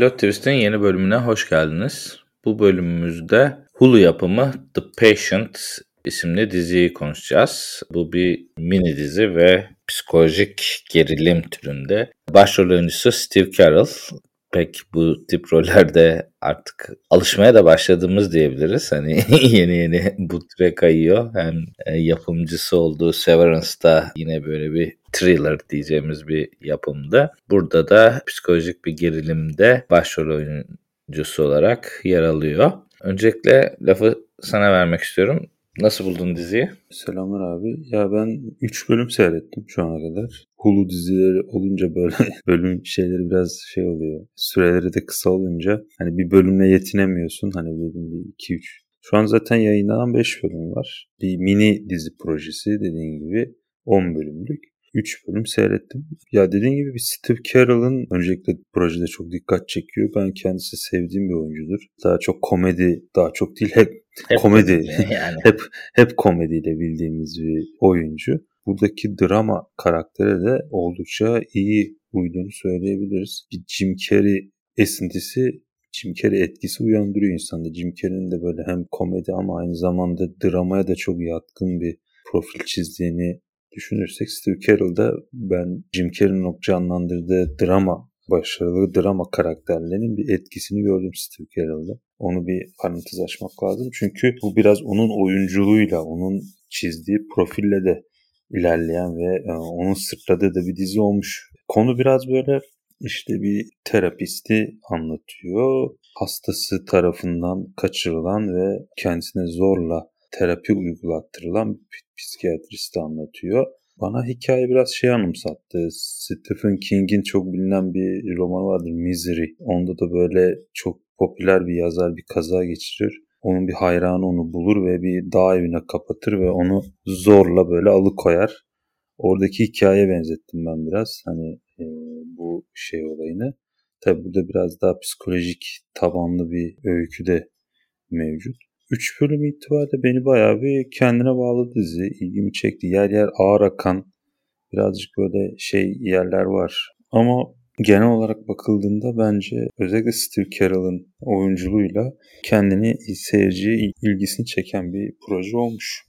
Pilot Twist'in yeni bölümüne hoş geldiniz. Bu bölümümüzde Hulu yapımı The Patient isimli diziyi konuşacağız. Bu bir mini dizi ve psikolojik gerilim türünde. Başrol oyuncusu Steve Carell pek bu tip rollerde artık alışmaya da başladığımız diyebiliriz. Hani yeni yeni bu türe kayıyor. Hem e, yapımcısı olduğu Severance'da yine böyle bir thriller diyeceğimiz bir yapımda. Burada da psikolojik bir gerilimde başrol oyuncusu olarak yer alıyor. Öncelikle lafı sana vermek istiyorum. Nasıl buldun diziyi? Selamlar abi. Ya ben 3 bölüm seyrettim şu ana kadar. Hulu dizileri olunca böyle bölüm şeyleri biraz şey oluyor. Süreleri de kısa olunca hani bir bölümle yetinemiyorsun. Hani bölüm bir 2 3 şu an zaten yayınlanan 5 bölüm var. Bir mini dizi projesi dediğin gibi 10 bölümlük. 3 bölüm seyrettim. Ya dediğin gibi bir Steve Carell'ın öncelikle projede çok dikkat çekiyor. Ben kendisi sevdiğim bir oyuncudur. Daha çok komedi, daha çok değil hep, hep komedi. Yani. hep hep komediyle bildiğimiz bir oyuncu. Buradaki drama karakteri de oldukça iyi uyduğunu söyleyebiliriz. Bir Jim Carrey esintisi Jim Carrey etkisi uyandırıyor insanda. Jim Carrey'in de böyle hem komedi ama aynı zamanda dramaya da çok yatkın bir profil çizdiğini düşünürsek Steve Carell'da ben Jim Carrey'nin canlandırdığı drama, başarılı drama karakterlerinin bir etkisini gördüm Steve Carell'da. Onu bir parantez açmak lazım. Çünkü bu biraz onun oyunculuğuyla, onun çizdiği profille de ilerleyen ve e, onun sırtladığı da bir dizi olmuş. Konu biraz böyle işte bir terapisti anlatıyor. Hastası tarafından kaçırılan ve kendisine zorla terapi uygulattırılan bir psikiyatristi anlatıyor. Bana hikaye biraz şey anımsattı. Stephen King'in çok bilinen bir romanı vardır Misery. Onda da böyle çok popüler bir yazar bir kaza geçirir. Onun bir hayranı onu bulur ve bir dağ evine kapatır ve onu zorla böyle alıkoyar. Oradaki hikayeye benzettim ben biraz. Hani e, bu şey olayını. Tabi burada biraz daha psikolojik tabanlı bir öykü de mevcut. 3 bölüm itibariyle beni bayağı bir kendine bağladı dizi. İlgimi çekti. Yer yer ağır akan birazcık böyle şey yerler var. Ama genel olarak bakıldığında bence özellikle Steve Carell'ın oyunculuğuyla kendini seyirciye ilgisini çeken bir proje olmuş.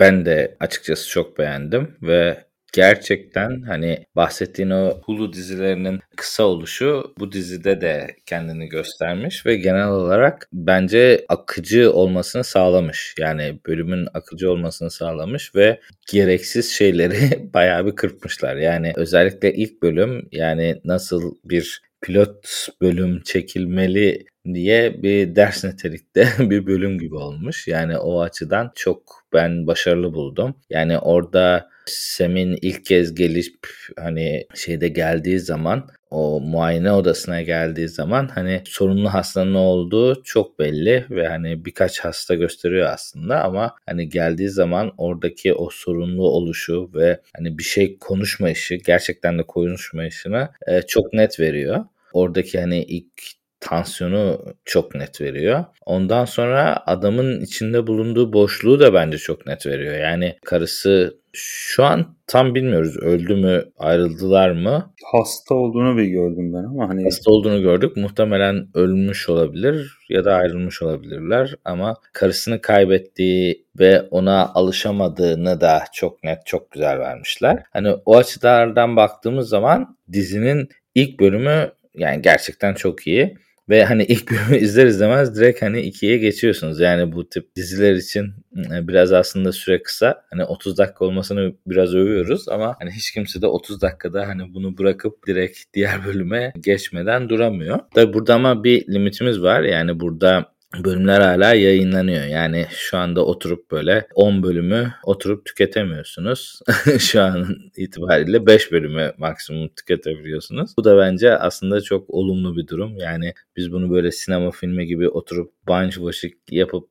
Ben de açıkçası çok beğendim ve gerçekten hani bahsettiğin o Hulu dizilerinin kısa oluşu bu dizide de kendini göstermiş ve genel olarak bence akıcı olmasını sağlamış. Yani bölümün akıcı olmasını sağlamış ve gereksiz şeyleri bayağı bir kırpmışlar. Yani özellikle ilk bölüm yani nasıl bir pilot bölüm çekilmeli diye bir ders nitelikte bir bölüm gibi olmuş. Yani o açıdan çok ben başarılı buldum. Yani orada Sem'in ilk kez gelip hani şeyde geldiği zaman o muayene odasına geldiği zaman hani sorunlu hastanın olduğu çok belli ve hani birkaç hasta gösteriyor aslında ama hani geldiği zaman oradaki o sorunlu oluşu ve hani bir şey konuşma işi gerçekten de konuşma işini e, çok net veriyor. Oradaki hani ilk tansiyonu çok net veriyor. Ondan sonra adamın içinde bulunduğu boşluğu da bence çok net veriyor. Yani karısı şu an tam bilmiyoruz öldü mü ayrıldılar mı? Hasta olduğunu bir gördüm ben ama hani hasta olduğunu gördük. Muhtemelen ölmüş olabilir ya da ayrılmış olabilirler ama karısını kaybettiği ve ona alışamadığını da çok net çok güzel vermişler. Hani o açılardan baktığımız zaman dizinin ilk bölümü yani gerçekten çok iyi. Ve hani ilk bölümü izler izlemez direkt hani ikiye geçiyorsunuz. Yani bu tip diziler için e, biraz aslında süre kısa. Hani 30 dakika olmasını biraz övüyoruz ama hani hiç kimse de 30 dakikada hani bunu bırakıp direkt diğer bölüme geçmeden duramıyor. Tabi burada ama bir limitimiz var. Yani burada bölümler hala yayınlanıyor. Yani şu anda oturup böyle 10 bölümü oturup tüketemiyorsunuz. şu an itibariyle 5 bölümü maksimum tüketebiliyorsunuz. Bu da bence aslında çok olumlu bir durum. Yani biz bunu böyle sinema filmi gibi oturup binge watching yapıp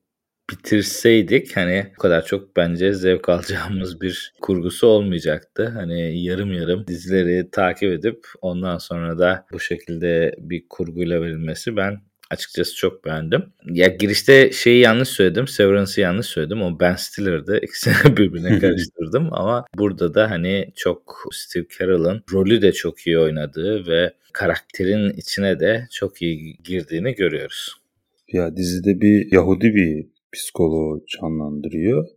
bitirseydik hani bu kadar çok bence zevk alacağımız bir kurgusu olmayacaktı. Hani yarım yarım dizileri takip edip ondan sonra da bu şekilde bir kurguyla verilmesi ben Açıkçası çok beğendim. Ya girişte şeyi yanlış söyledim. Severance'ı yanlış söyledim. O Ben Stiller'dı. İkisini birbirine karıştırdım ama burada da hani çok Steve Carell'ın rolü de çok iyi oynadığı ve karakterin içine de çok iyi girdiğini görüyoruz. Ya dizide bir Yahudi bir psikoloğu canlandırıyor.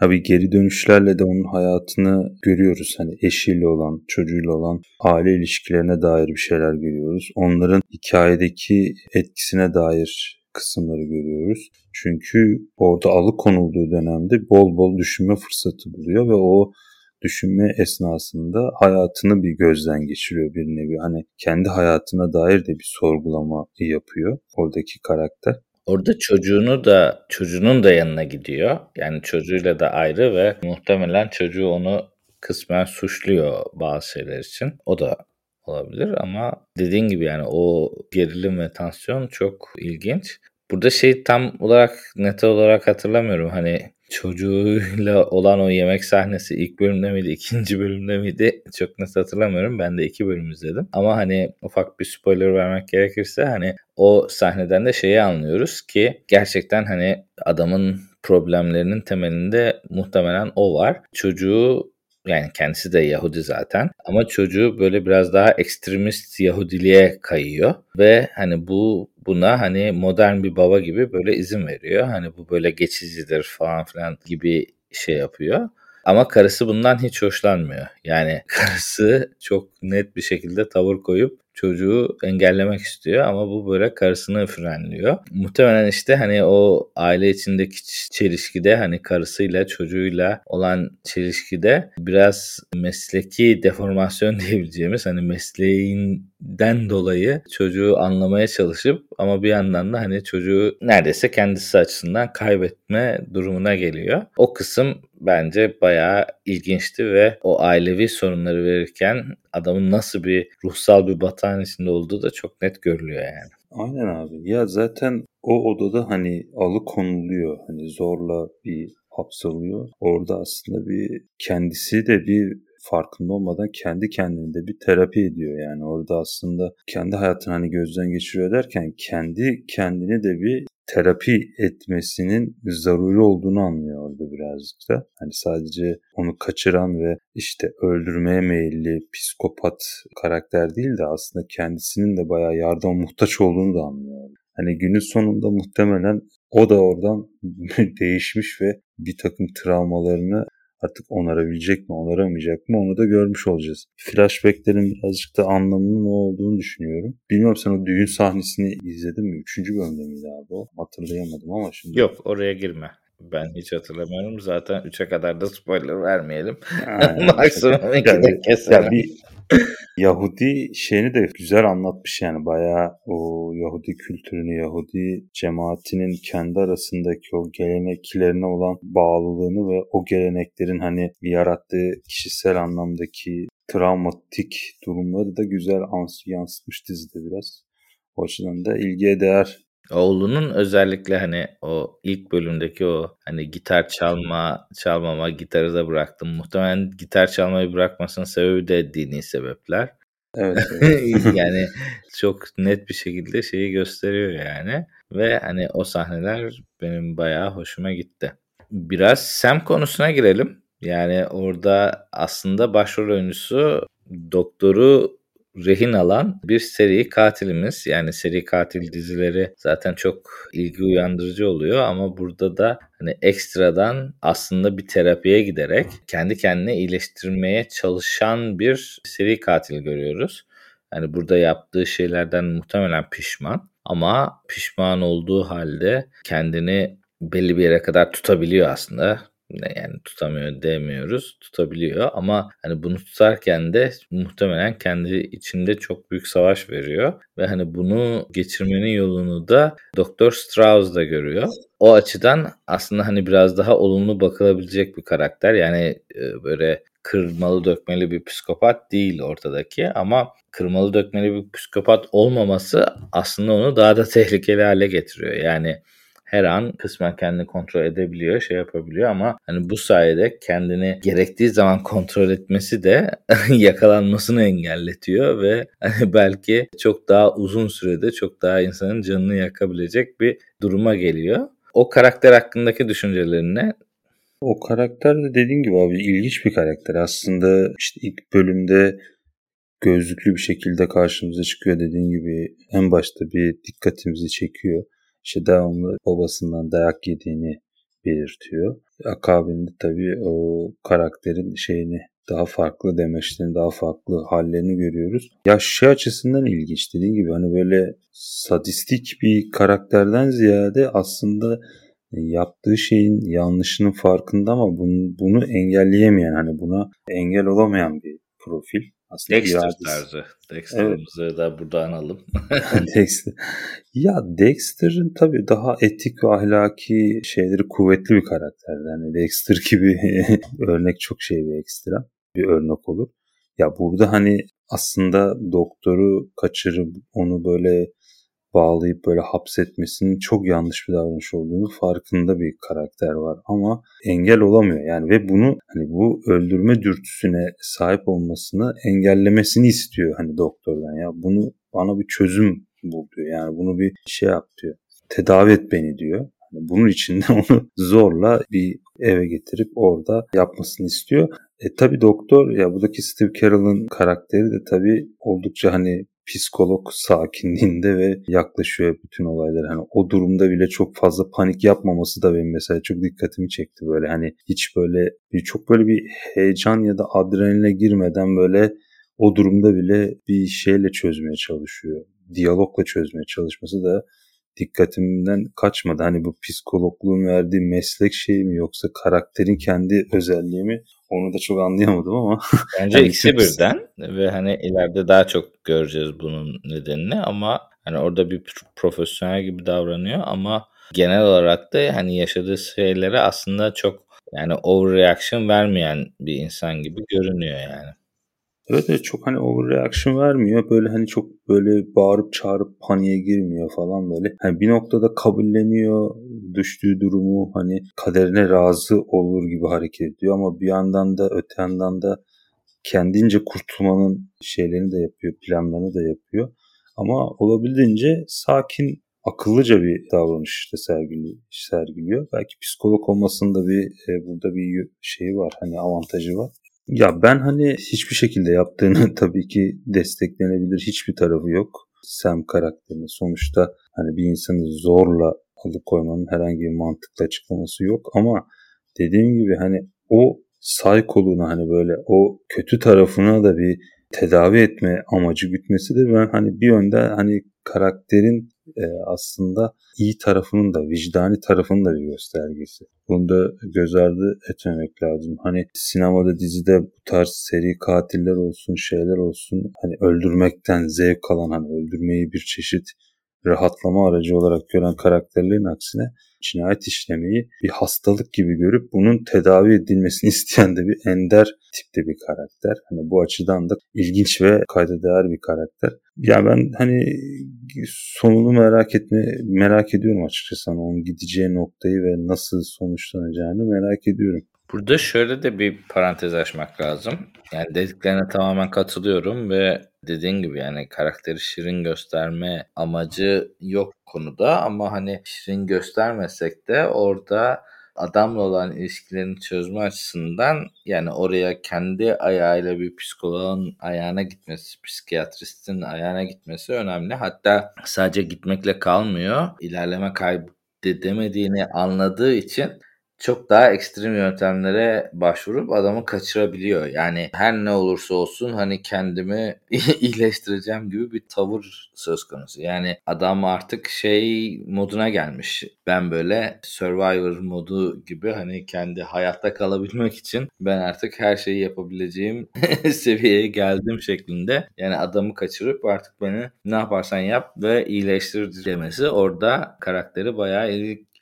Abi geri dönüşlerle de onun hayatını görüyoruz. Hani eşiyle olan, çocuğuyla olan aile ilişkilerine dair bir şeyler görüyoruz. Onların hikayedeki etkisine dair kısımları görüyoruz. Çünkü orada alıkonulduğu dönemde bol bol düşünme fırsatı buluyor ve o düşünme esnasında hayatını bir gözden geçiriyor bir nevi. Hani kendi hayatına dair de bir sorgulama yapıyor oradaki karakter. Orada çocuğunu da çocuğunun da yanına gidiyor. Yani çocuğuyla da ayrı ve muhtemelen çocuğu onu kısmen suçluyor bazı şeyler için. O da olabilir ama dediğin gibi yani o gerilim ve tansiyon çok ilginç. Burada şey tam olarak net olarak hatırlamıyorum. Hani çocuğuyla olan o yemek sahnesi ilk bölümde miydi, ikinci bölümde miydi çok net hatırlamıyorum. Ben de iki bölüm izledim. Ama hani ufak bir spoiler vermek gerekirse hani o sahneden de şeyi anlıyoruz ki gerçekten hani adamın problemlerinin temelinde muhtemelen o var. Çocuğu yani kendisi de Yahudi zaten ama çocuğu böyle biraz daha ekstremist Yahudiliğe kayıyor ve hani bu buna hani modern bir baba gibi böyle izin veriyor. Hani bu böyle geçicidir falan filan gibi şey yapıyor. Ama karısı bundan hiç hoşlanmıyor. Yani karısı çok net bir şekilde tavır koyup çocuğu engellemek istiyor ama bu böyle karısını frenliyor. Muhtemelen işte hani o aile içindeki çelişkide hani karısıyla çocuğuyla olan çelişkide biraz mesleki deformasyon diyebileceğimiz hani mesleğinden dolayı çocuğu anlamaya çalışıp ama bir yandan da hani çocuğu neredeyse kendisi açısından kaybetme durumuna geliyor. O kısım bence bayağı ilginçti ve o ailevi sorunları verirken adamın nasıl bir ruhsal bir batağın içinde olduğu da çok net görülüyor yani. Aynen abi. Ya zaten o odada hani alıkonuluyor. Hani zorla bir hapsoluyor. Orada aslında bir kendisi de bir farkında olmadan kendi kendini de bir terapi ediyor yani orada aslında kendi hayatını hani gözden geçiriyor derken kendi kendini de bir terapi etmesinin zaruri olduğunu anlıyor orada birazcık da. Hani sadece onu kaçıran ve işte öldürmeye meyilli psikopat karakter değil de aslında kendisinin de bayağı yardım muhtaç olduğunu da anlıyor. Hani günün sonunda muhtemelen o da oradan değişmiş ve bir takım travmalarını artık onarabilecek mi, onaramayacak mı onu da görmüş olacağız. Flashbacklerin birazcık da anlamının ne olduğunu düşünüyorum. Bilmiyorum sen o düğün sahnesini izledin mi? Üçüncü bölümde miydi abi o? Hatırlayamadım ama şimdi. Yok oraya girme. Ben hiç hatırlamıyorum. Zaten 3'e kadar da spoiler vermeyelim. Maksimum 2'de keselim. Ya bir Yahudi şeyini de güzel anlatmış yani bayağı o Yahudi kültürünü, Yahudi cemaatinin kendi arasındaki o geleneklerine olan bağlılığını ve o geleneklerin hani yarattığı kişisel anlamdaki travmatik durumları da güzel yansıtmış dizide biraz. O açıdan da ilgiye değer Oğlunun özellikle hani o ilk bölümdeki o hani gitar çalma, çalmama, gitarı da bıraktım. Muhtemelen gitar çalmayı bırakmasının sebebi de dini sebepler. Evet. evet. yani çok net bir şekilde şeyi gösteriyor yani. Ve hani o sahneler benim bayağı hoşuma gitti. Biraz Sam konusuna girelim. Yani orada aslında başrol oyuncusu doktoru rehin alan bir seri katilimiz. Yani seri katil dizileri zaten çok ilgi uyandırıcı oluyor ama burada da hani ekstradan aslında bir terapiye giderek kendi kendine iyileştirmeye çalışan bir seri katil görüyoruz. Yani burada yaptığı şeylerden muhtemelen pişman ama pişman olduğu halde kendini belli bir yere kadar tutabiliyor aslında yani tutamıyor demiyoruz. Tutabiliyor ama hani bunu tutarken de muhtemelen kendi içinde çok büyük savaş veriyor ve hani bunu geçirmenin yolunu da Doktor Strauss da görüyor. O açıdan aslında hani biraz daha olumlu bakılabilecek bir karakter. Yani e, böyle kırmalı dökmeli bir psikopat değil ortadaki ama kırmalı dökmeli bir psikopat olmaması aslında onu daha da tehlikeli hale getiriyor. Yani her an kısmen kendini kontrol edebiliyor, şey yapabiliyor ama hani bu sayede kendini gerektiği zaman kontrol etmesi de yakalanmasını engelletiyor ve hani belki çok daha uzun sürede çok daha insanın canını yakabilecek bir duruma geliyor. O karakter hakkındaki düşüncelerin ne? O karakter de dediğin gibi abi ilginç bir karakter. Aslında işte ilk bölümde gözlüklü bir şekilde karşımıza çıkıyor dediğin gibi en başta bir dikkatimizi çekiyor. İşte devamlı babasından dayak yediğini belirtiyor. Akabinde tabii o karakterin şeyini daha farklı demeçlerini, daha farklı hallerini görüyoruz. Ya şey açısından ilginç dediğin gibi hani böyle sadistik bir karakterden ziyade aslında yaptığı şeyin yanlışının farkında ama bunu, bunu engelleyemeyen hani buna engel olamayan bir profil. Aslında Dexter iradesi. tarzı. Dexter'ımızı evet. da burada analım. Dexter. Ya Dexter'ın tabii daha etik ve ahlaki şeyleri kuvvetli bir karakter. Yani Dexter gibi örnek çok şey bir ekstra bir örnek olur. Ya burada hani aslında doktoru kaçırıp onu böyle bağlayıp böyle hapsetmesinin çok yanlış bir davranış olduğunu farkında bir karakter var ama engel olamıyor yani ve bunu hani bu öldürme dürtüsüne sahip olmasını engellemesini istiyor hani doktordan ya bunu bana bir çözüm bul diyor yani bunu bir şey yap diyor tedavi et beni diyor. Yani bunun için de onu zorla bir eve getirip orada yapmasını istiyor. E tabi doktor ya buradaki Steve Carell'ın karakteri de tabi oldukça hani psikolog sakinliğinde ve yaklaşıyor bütün olaylar. Hani o durumda bile çok fazla panik yapmaması da benim mesela çok dikkatimi çekti böyle. Hani hiç böyle bir çok böyle bir heyecan ya da adrenaline girmeden böyle o durumda bile bir şeyle çözmeye çalışıyor. Diyalogla çözmeye çalışması da dikkatimden kaçmadı. Hani bu psikologluğun verdiği meslek şeyi mi yoksa karakterin kendi özelliği mi onu da çok anlayamadım ama. Bence yani ikisi birden ve hani ileride daha çok göreceğiz bunun nedenini ama hani orada bir profesyonel gibi davranıyor ama genel olarak da hani yaşadığı şeylere aslında çok yani overreaction vermeyen bir insan gibi görünüyor yani. Evet evet çok hani overreaction vermiyor. Böyle hani çok böyle bağırıp çağırıp paniğe girmiyor falan böyle. Hani bir noktada kabulleniyor düştüğü durumu hani kaderine razı olur gibi hareket ediyor ama bir yandan da öte yandan da kendince kurtulmanın şeylerini de yapıyor, planlarını da yapıyor. Ama olabildiğince sakin, akıllıca bir davranış işte sergiliyor. sergiliyor. Belki psikolog olmasında bir e, burada bir şeyi var, hani avantajı var. Ya ben hani hiçbir şekilde yaptığını tabii ki desteklenebilir hiçbir tarafı yok. Sam karakterini sonuçta hani bir insanı zorla alıkoymanın herhangi bir mantıklı açıklaması yok ama dediğim gibi hani o saykoluna hani böyle o kötü tarafına da bir tedavi etme amacı gütmesi de ben hani bir yönde hani karakterin e, aslında iyi tarafının da vicdani tarafının da bir göstergesi. Bunu da göz ardı etmemek lazım. Hani sinemada dizide bu tarz seri katiller olsun şeyler olsun hani öldürmekten zevk alan hani öldürmeyi bir çeşit rahatlama aracı olarak gören karakterlerin aksine cinayet işlemeyi bir hastalık gibi görüp bunun tedavi edilmesini isteyen de bir ender tipte bir karakter. Hani bu açıdan da ilginç ve kayda değer bir karakter. Ya ben hani sonunu merak etme merak ediyorum açıkçası. Hani onun gideceği noktayı ve nasıl sonuçlanacağını merak ediyorum. Burada şöyle de bir parantez açmak lazım. Yani dediklerine tamamen katılıyorum ve dediğin gibi yani karakteri şirin gösterme amacı yok konuda ama hani şirin göstermesek de orada adamla olan ilişkilerini çözme açısından yani oraya kendi ayağıyla bir psikoloğun ayağına gitmesi, psikiyatristin ayağına gitmesi önemli. Hatta sadece gitmekle kalmıyor. İlerleme kaydedemediğini anladığı için çok daha ekstrem yöntemlere başvurup adamı kaçırabiliyor. Yani her ne olursa olsun hani kendimi iyileştireceğim gibi bir tavır söz konusu. Yani adam artık şey moduna gelmiş. Ben böyle Survivor modu gibi hani kendi hayatta kalabilmek için ben artık her şeyi yapabileceğim seviyeye geldim şeklinde. Yani adamı kaçırıp artık beni ne yaparsan yap ve iyileştir demesi orada karakteri bayağı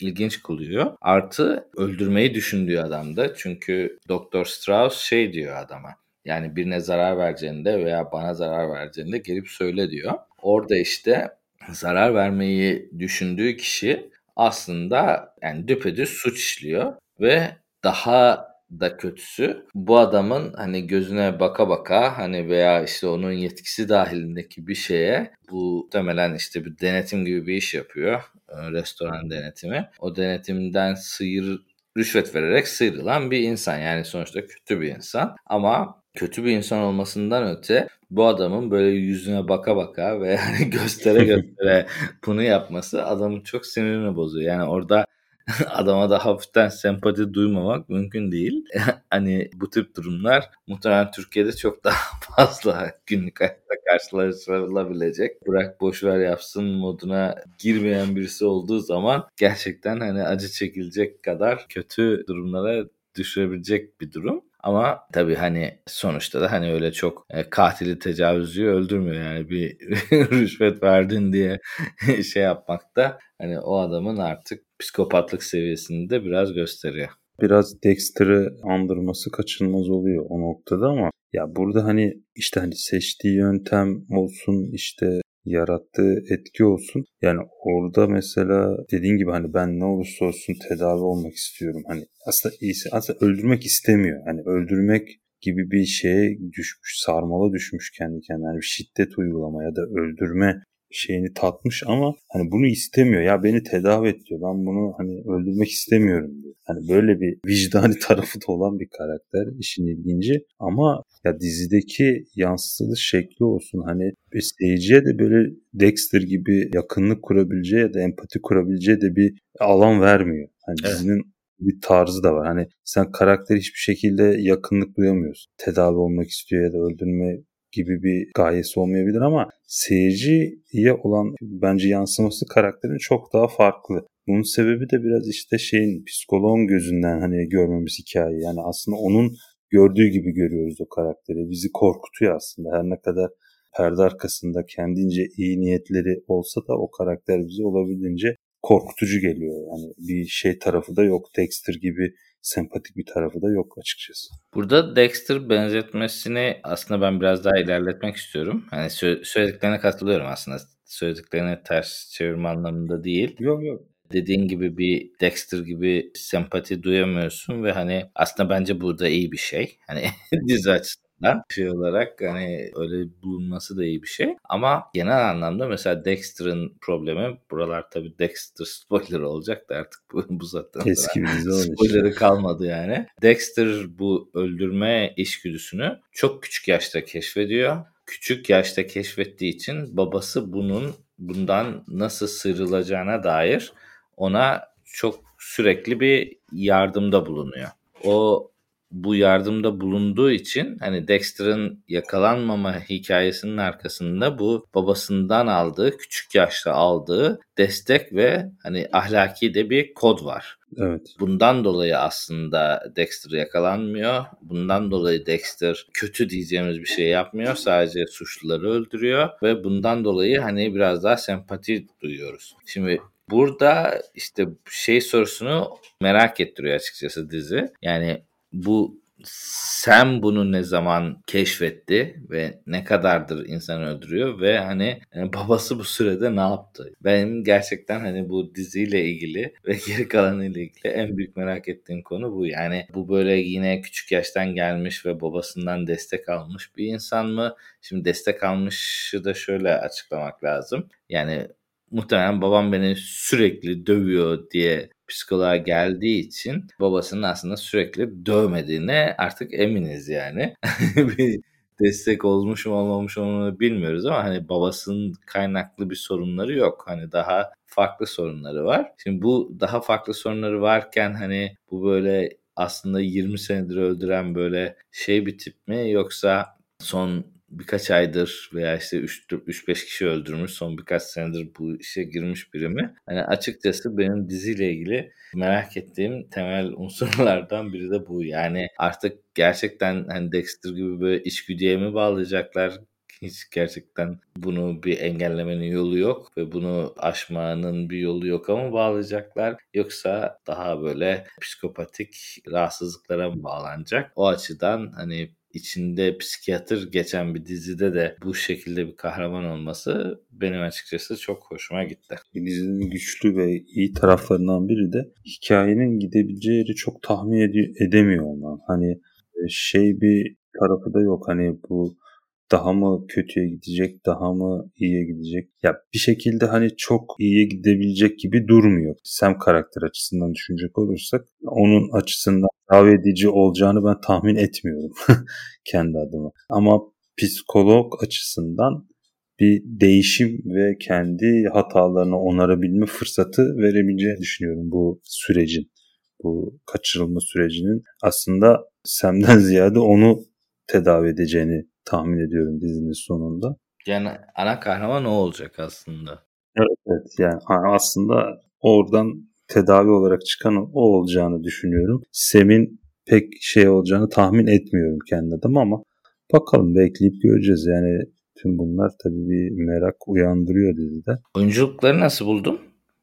ilginç kılıyor. Artı öldürmeyi düşündüğü adamda. Çünkü Doktor Strauss şey diyor adama. Yani birine zarar vereceğinde veya bana zarar vereceğinde gelip söyle diyor. Orada işte zarar vermeyi düşündüğü kişi aslında yani düpedüz suç işliyor ve daha da kötüsü bu adamın hani gözüne baka baka hani veya işte onun yetkisi dahilindeki bir şeye bu muhtemelen işte bir denetim gibi bir iş yapıyor. E, restoran denetimi. O denetimden sıyır rüşvet vererek sıyrılan bir insan. Yani sonuçta kötü bir insan. Ama kötü bir insan olmasından öte bu adamın böyle yüzüne baka baka ve yani göstere göstere bunu yapması adamın çok sinirini bozuyor. Yani orada adama da hafiften sempati duymamak mümkün değil. hani bu tip durumlar muhtemelen Türkiye'de çok daha fazla günlük hayatta karşılaşılabilecek. Bırak boşver yapsın moduna girmeyen birisi olduğu zaman gerçekten hani acı çekilecek kadar kötü durumlara düşürebilecek bir durum. Ama tabii hani sonuçta da hani öyle çok e, katili tecavüzcüyü öldürmüyor yani bir rüşvet verdin diye şey yapmak da hani o adamın artık psikopatlık seviyesini de biraz gösteriyor. Biraz Dexter'ı andırması kaçınılmaz oluyor o noktada ama ya burada hani işte hani seçtiği yöntem olsun işte yarattığı etki olsun. Yani orada mesela dediğin gibi hani ben ne olursa olsun tedavi olmak istiyorum. Hani aslında iyisi aslında öldürmek istemiyor. Hani öldürmek gibi bir şeye düşmüş, sarmala düşmüş kendi kendine. Yani bir şiddet uygulama ya da öldürme şeyini tatmış ama hani bunu istemiyor. Ya beni tedavi et diyor. Ben bunu hani öldürmek istemiyorum diyor. Hani böyle bir vicdani tarafı da olan bir karakter işin ilginci. Ama ya dizideki yansıtılış şekli olsun hani seyirciye de böyle Dexter gibi yakınlık kurabileceği ya da empati kurabileceği de bir alan vermiyor. Hani evet. dizinin bir tarzı da var. Hani sen karakter hiçbir şekilde yakınlık duyamıyorsun. Tedavi olmak istiyor ya da öldürme gibi bir gayesi olmayabilir ama seyirciye olan bence yansıması karakterin çok daha farklı. Bunun sebebi de biraz işte şeyin psikoloğun gözünden hani görmemiz hikaye. Yani aslında onun gördüğü gibi görüyoruz o karakteri. Bizi korkutuyor aslında. Her ne kadar perde arkasında kendince iyi niyetleri olsa da o karakter bizi olabildiğince korkutucu geliyor. Yani bir şey tarafı da yok. Dexter gibi sempatik bir tarafı da yok açıkçası. Burada Dexter benzetmesini aslında ben biraz daha ilerletmek istiyorum. Hani söylediklerine katılıyorum aslında. Söylediklerine ters çevirme anlamında değil. Yok yok dediğin gibi bir Dexter gibi sempati duyamıyorsun ve hani aslında bence burada iyi bir şey. Hani dizi açısından açısından şey olarak hani öyle bulunması da iyi bir şey. Ama genel anlamda mesela Dexter'ın problemi buralar tabii Dexter spoiler olacak da artık bu, bu zaten eski bir dizi spoilerı kalmadı yani. Dexter bu öldürme işgüdüsünü çok küçük yaşta keşfediyor. Küçük yaşta keşfettiği için babası bunun bundan nasıl sıyrılacağına dair ona çok sürekli bir yardımda bulunuyor. O bu yardımda bulunduğu için hani Dexter'ın yakalanmama hikayesinin arkasında bu babasından aldığı, küçük yaşta aldığı destek ve hani ahlaki de bir kod var. Evet. Bundan dolayı aslında Dexter yakalanmıyor. Bundan dolayı Dexter kötü diyeceğimiz bir şey yapmıyor. Sadece suçluları öldürüyor ve bundan dolayı hani biraz daha sempati duyuyoruz. Şimdi burada işte şey sorusunu merak ettiriyor açıkçası dizi. Yani bu Sam bunu ne zaman keşfetti ve ne kadardır insan öldürüyor ve hani yani babası bu sürede ne yaptı? Benim gerçekten hani bu diziyle ilgili ve geri kalanıyla ilgili en büyük merak ettiğim konu bu. Yani bu böyle yine küçük yaştan gelmiş ve babasından destek almış bir insan mı? Şimdi destek almışı da şöyle açıklamak lazım. Yani muhtemelen babam beni sürekli dövüyor diye psikoloğa geldiği için babasının aslında sürekli dövmediğine artık eminiz yani. bir destek olmuş mu olmamış onu bilmiyoruz ama hani babasının kaynaklı bir sorunları yok. Hani daha farklı sorunları var. Şimdi bu daha farklı sorunları varken hani bu böyle aslında 20 senedir öldüren böyle şey bir tip mi yoksa son birkaç aydır veya işte 3-5 kişi öldürmüş son birkaç senedir bu işe girmiş biri mi? Hani açıkçası benim diziyle ilgili merak ettiğim temel unsurlardan biri de bu. Yani artık gerçekten hani Dexter gibi böyle içgüdüye mi bağlayacaklar? hiç gerçekten bunu bir engellemenin yolu yok ve bunu aşmanın bir yolu yok ama bağlayacaklar. Yoksa daha böyle psikopatik rahatsızlıklara mı bağlanacak? O açıdan hani içinde psikiyatr geçen bir dizide de bu şekilde bir kahraman olması benim açıkçası çok hoşuma gitti. Dizinin güçlü ve iyi taraflarından biri de hikayenin gidebileceği yeri çok tahmin ed- edemiyor olman. Hani e, şey bir tarafı da yok. Hani bu daha mı kötüye gidecek, daha mı iyiye gidecek? Ya bir şekilde hani çok iyiye gidebilecek gibi durmuyor. Sam karakter açısından düşünecek olursak onun açısından davet edici olacağını ben tahmin etmiyorum kendi adıma. Ama psikolog açısından bir değişim ve kendi hatalarını onarabilme fırsatı verebileceğini düşünüyorum bu sürecin. Bu kaçırılma sürecinin aslında Sam'den ziyade onu tedavi edeceğini tahmin ediyorum dizinin sonunda. Yani ana kahraman o olacak aslında. Evet, evet yani aslında oradan tedavi olarak çıkan o olacağını düşünüyorum. Sem'in pek şey olacağını tahmin etmiyorum kendi adıma ama bakalım bekleyip göreceğiz. Yani tüm bunlar tabii bir merak uyandırıyor dizide. Oyunculukları nasıl buldun?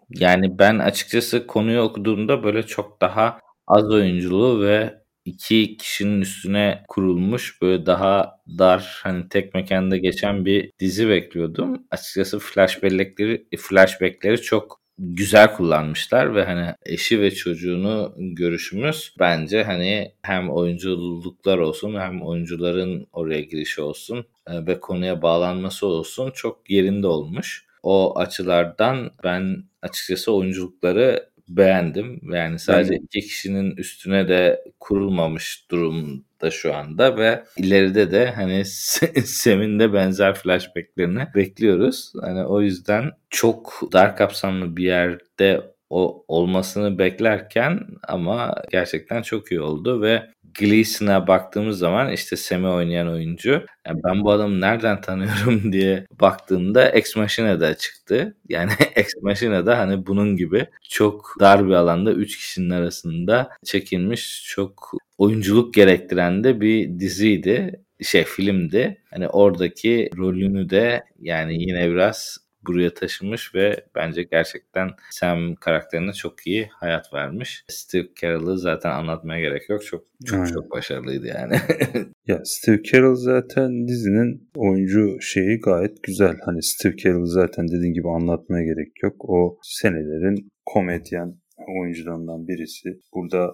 Yani ben açıkçası konuyu okuduğumda böyle çok daha az oyunculuğu ve iki kişinin üstüne kurulmuş böyle daha dar hani tek mekanda geçen bir dizi bekliyordum. Açıkçası flashbackleri flashbackleri çok güzel kullanmışlar ve hani eşi ve çocuğunu görüşümüz bence hani hem oyunculuklar olsun hem oyuncuların oraya girişi olsun e, ve konuya bağlanması olsun çok yerinde olmuş. O açılardan ben açıkçası oyunculukları beğendim. Yani sadece iki kişinin üstüne de kurulmamış durumda şu anda ve ileride de hani Sem'in de benzer flashbacklerini bekliyoruz. Hani o yüzden çok dar kapsamlı bir yerde o olmasını beklerken ama gerçekten çok iyi oldu ve Gleason'a baktığımız zaman işte Sam'i oynayan oyuncu yani ben bu adamı nereden tanıyorum diye baktığımda Ex Machina'da çıktı. Yani Ex Machina'da hani bunun gibi çok dar bir alanda 3 kişinin arasında çekilmiş çok oyunculuk gerektiren de bir diziydi şey filmdi. Hani oradaki rolünü de yani yine biraz buraya taşımış ve bence gerçekten Sam karakterine çok iyi hayat vermiş. Steve Carell'ı zaten anlatmaya gerek yok. Çok çok Aynen. çok başarılıydı yani. ya Steve Carell zaten dizinin oyuncu şeyi gayet güzel. Hani Steve Carell zaten dediğin gibi anlatmaya gerek yok. O senelerin komedyen oyuncularından birisi. Burada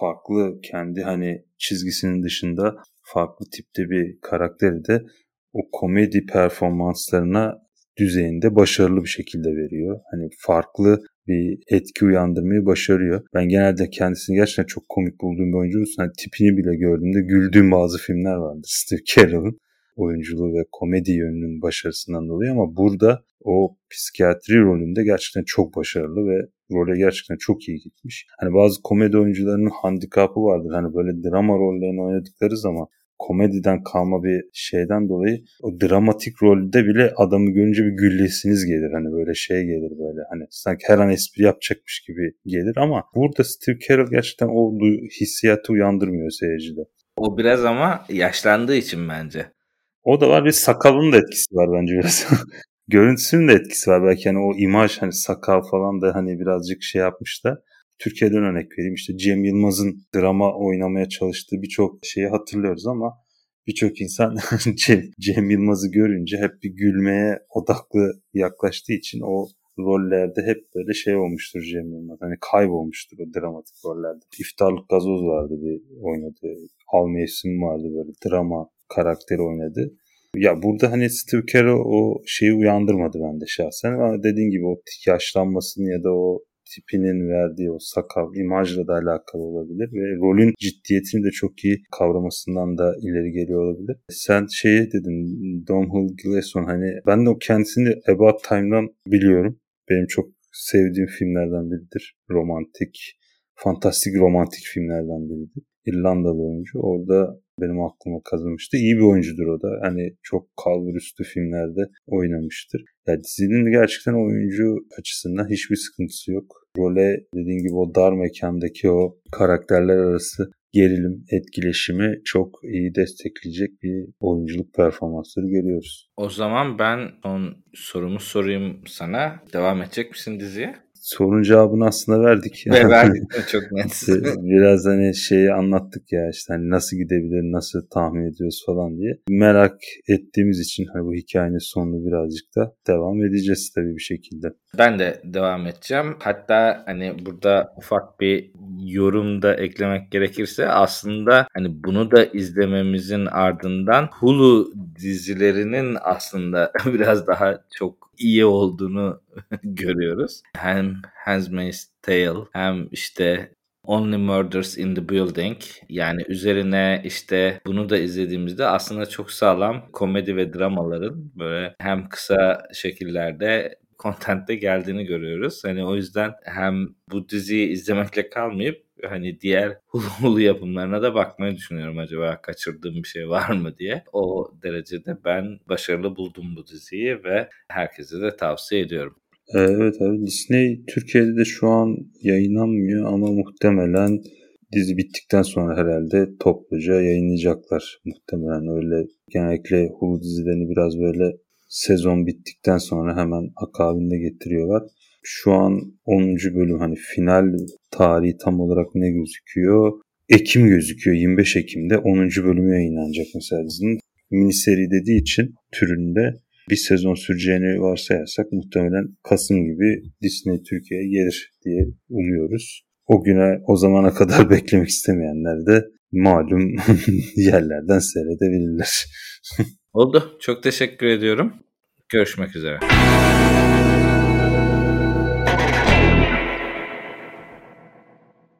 farklı kendi hani çizgisinin dışında farklı tipte bir karakteri de o komedi performanslarına düzeyinde başarılı bir şekilde veriyor. Hani farklı bir etki uyandırmayı başarıyor. Ben genelde kendisini gerçekten çok komik bulduğum bir oyuncu. Hani tipini bile gördüğümde güldüğüm bazı filmler vardı. Steve Carell'ın oyunculuğu ve komedi yönünün başarısından dolayı ama burada o psikiyatri rolünde gerçekten çok başarılı ve role gerçekten çok iyi gitmiş. Hani bazı komedi oyuncularının handikapı vardır. Hani böyle drama rollerini oynadıkları zaman komediden kalma bir şeyden dolayı o dramatik rolde bile adamı görünce bir güllesiniz gelir. Hani böyle şey gelir böyle hani sanki her an espri yapacakmış gibi gelir ama burada Steve Carell gerçekten o hissiyatı uyandırmıyor seyircide. O biraz ama yaşlandığı için bence. O da var bir sakalın da etkisi var bence biraz. Görüntüsünün de etkisi var belki hani o imaj hani sakal falan da hani birazcık şey yapmış da Türkiye'den örnek vereyim işte Cem Yılmaz'ın drama oynamaya çalıştığı birçok şeyi hatırlıyoruz ama birçok insan Cem Yılmaz'ı görünce hep bir gülmeye odaklı yaklaştığı için o rollerde hep böyle şey olmuştur Cem Yılmaz. Hani kaybolmuştur o dramatik rollerde. İftarlık gazoz vardı bir oynadı. Al Mevsim vardı böyle drama karakteri oynadı. Ya burada hani Steve Carell o şeyi uyandırmadı bende şahsen. Ama dediğin gibi o yaşlanmasını ya da o tipinin verdiği o sakal imajla da alakalı olabilir ve rolün ciddiyetini de çok iyi kavramasından da ileri geliyor olabilir. Sen şeye dedin Domhnall Gleeson hani ben de o kendisini About Time'dan biliyorum. Benim çok sevdiğim filmlerden biridir. Romantik, fantastik romantik filmlerden biridir. İrlandalı oyuncu. Orada benim aklıma kazınmıştı. İyi bir oyuncudur o da. Hani çok kalburüstü filmlerde oynamıştır. Ya dizinin gerçekten oyuncu açısından hiçbir sıkıntısı yok. Role dediğin gibi o dar mekandaki o karakterler arası gerilim, etkileşimi çok iyi destekleyecek bir oyunculuk performansları görüyoruz. O zaman ben son sorumu sorayım sana. Devam edecek misin diziye? Sorun cevabını aslında verdik. Ve verdik çok net. Biraz hani şeyi anlattık ya işte hani nasıl gidebilir, nasıl tahmin ediyoruz falan diye. Merak ettiğimiz için hani bu hikayenin sonunu birazcık da devam edeceğiz tabii bir şekilde. Ben de devam edeceğim. Hatta hani burada ufak bir yorum da eklemek gerekirse aslında hani bunu da izlememizin ardından Hulu dizilerinin aslında biraz daha çok iyi olduğunu görüyoruz. Hem Handmaid's Tale hem işte Only Murders in the Building yani üzerine işte bunu da izlediğimizde aslında çok sağlam komedi ve dramaların böyle hem kısa şekillerde content'te geldiğini görüyoruz. Hani o yüzden hem bu diziyi izlemekle kalmayıp hani diğer Hulu yapımlarına da bakmayı düşünüyorum acaba kaçırdığım bir şey var mı diye. O derecede ben başarılı buldum bu diziyi ve herkese de tavsiye ediyorum. Evet abi Disney Türkiye'de de şu an yayınlanmıyor ama muhtemelen dizi bittikten sonra herhalde topluca yayınlayacaklar. Muhtemelen öyle genellikle Hulu dizilerini biraz böyle sezon bittikten sonra hemen akabinde getiriyorlar. Şu an 10. bölüm hani final tarihi tam olarak ne gözüküyor? Ekim gözüküyor. 25 Ekim'de 10. bölümü yayınlanacak mesela dizinin. Mini seri dediği için türünde bir sezon süreceğini varsayarsak muhtemelen Kasım gibi Disney Türkiye'ye gelir diye umuyoruz. O güne o zamana kadar beklemek istemeyenler de malum yerlerden seyredebilirler. Oldu. Çok teşekkür ediyorum. Görüşmek üzere.